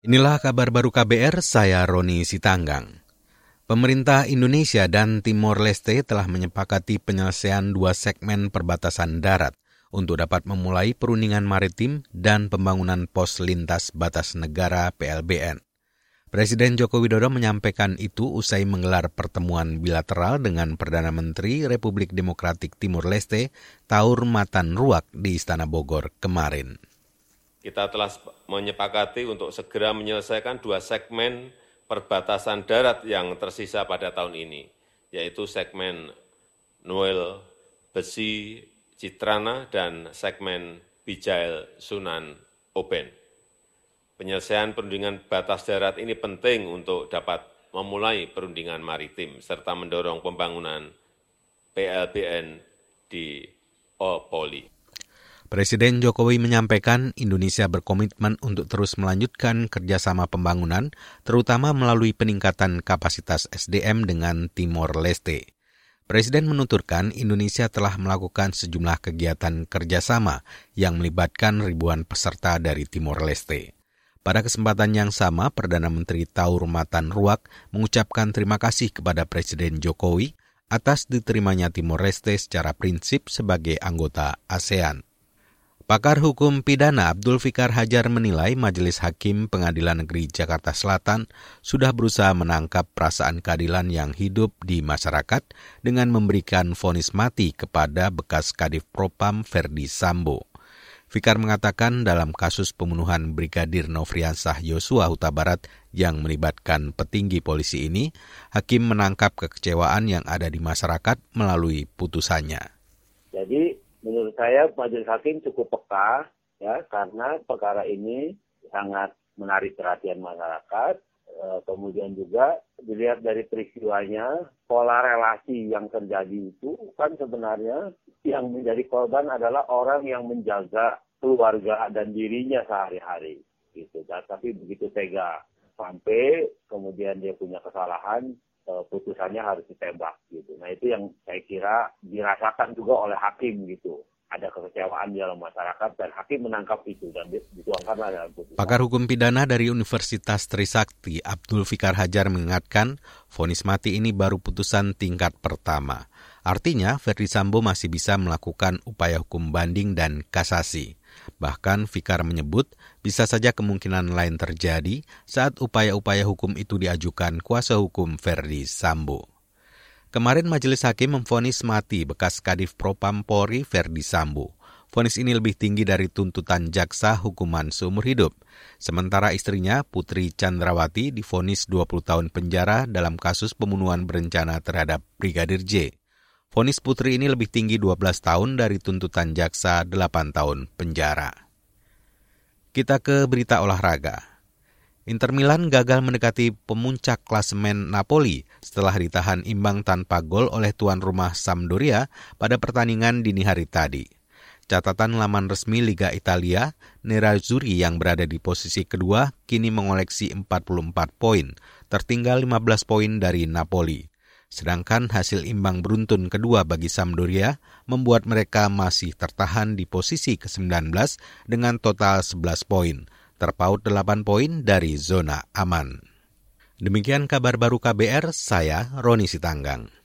Inilah kabar baru KBR, saya Roni Sitanggang. Pemerintah Indonesia dan Timor Leste telah menyepakati penyelesaian dua segmen perbatasan darat untuk dapat memulai perundingan maritim dan pembangunan pos lintas batas negara PLBN. Presiden Joko Widodo menyampaikan itu usai menggelar pertemuan bilateral dengan Perdana Menteri Republik Demokratik Timor Leste, Taur Matan Ruak di Istana Bogor kemarin kita telah menyepakati untuk segera menyelesaikan dua segmen perbatasan darat yang tersisa pada tahun ini, yaitu segmen Noel Besi Citrana dan segmen Bijail Sunan Oben. Penyelesaian perundingan batas darat ini penting untuk dapat memulai perundingan maritim serta mendorong pembangunan PLBN di Opoli. Presiden Jokowi menyampaikan Indonesia berkomitmen untuk terus melanjutkan kerjasama pembangunan, terutama melalui peningkatan kapasitas SDM dengan Timor Leste. Presiden menuturkan Indonesia telah melakukan sejumlah kegiatan kerjasama yang melibatkan ribuan peserta dari Timor Leste. Pada kesempatan yang sama, Perdana Menteri Taur Matan Ruak mengucapkan terima kasih kepada Presiden Jokowi atas diterimanya Timor Leste secara prinsip sebagai anggota ASEAN. Pakar hukum pidana Abdul Fikar Hajar menilai Majelis Hakim Pengadilan Negeri Jakarta Selatan sudah berusaha menangkap perasaan keadilan yang hidup di masyarakat dengan memberikan vonis mati kepada bekas Kadif Propam Ferdi Sambo. Fikar mengatakan dalam kasus pembunuhan Brigadir Nofriansah Yosua Huta Barat yang melibatkan petinggi polisi ini, hakim menangkap kekecewaan yang ada di masyarakat melalui putusannya. Jadi menurut saya majelis hakim cukup peka ya karena perkara ini sangat menarik perhatian masyarakat. E, kemudian juga dilihat dari peristiwanya pola relasi yang terjadi itu kan sebenarnya yang menjadi korban adalah orang yang menjaga keluarga dan dirinya sehari-hari gitu. Tapi begitu tega sampai kemudian dia punya kesalahan putusannya harus ditembak gitu. Nah itu yang saya kira dirasakan juga oleh hakim gitu. Ada kekecewaan di dalam masyarakat dan hakim menangkap itu dan dituangkanlah dalam putusan. Pakar hukum pidana dari Universitas Trisakti Abdul Fikar Hajar mengingatkan vonis mati ini baru putusan tingkat pertama. Artinya Ferdi Sambo masih bisa melakukan upaya hukum banding dan kasasi. Bahkan Fikar menyebut bisa saja kemungkinan lain terjadi saat upaya-upaya hukum itu diajukan kuasa hukum Ferdi Sambo. Kemarin Majelis Hakim memfonis mati bekas Kadif Propam Polri Ferdi Sambo. Fonis ini lebih tinggi dari tuntutan jaksa hukuman seumur hidup. Sementara istrinya, Putri Chandrawati, difonis 20 tahun penjara dalam kasus pembunuhan berencana terhadap Brigadir J. Fonis Putri ini lebih tinggi 12 tahun dari tuntutan jaksa 8 tahun penjara. Kita ke berita olahraga. Inter Milan gagal mendekati pemuncak klasemen Napoli setelah ditahan imbang tanpa gol oleh tuan rumah Sampdoria pada pertandingan dini hari tadi. Catatan laman resmi Liga Italia, Nerazzurri yang berada di posisi kedua kini mengoleksi 44 poin, tertinggal 15 poin dari Napoli. Sedangkan hasil imbang beruntun kedua bagi Sampdoria membuat mereka masih tertahan di posisi ke-19 dengan total 11 poin, terpaut 8 poin dari zona aman. Demikian kabar baru KBR, saya Roni Sitanggang.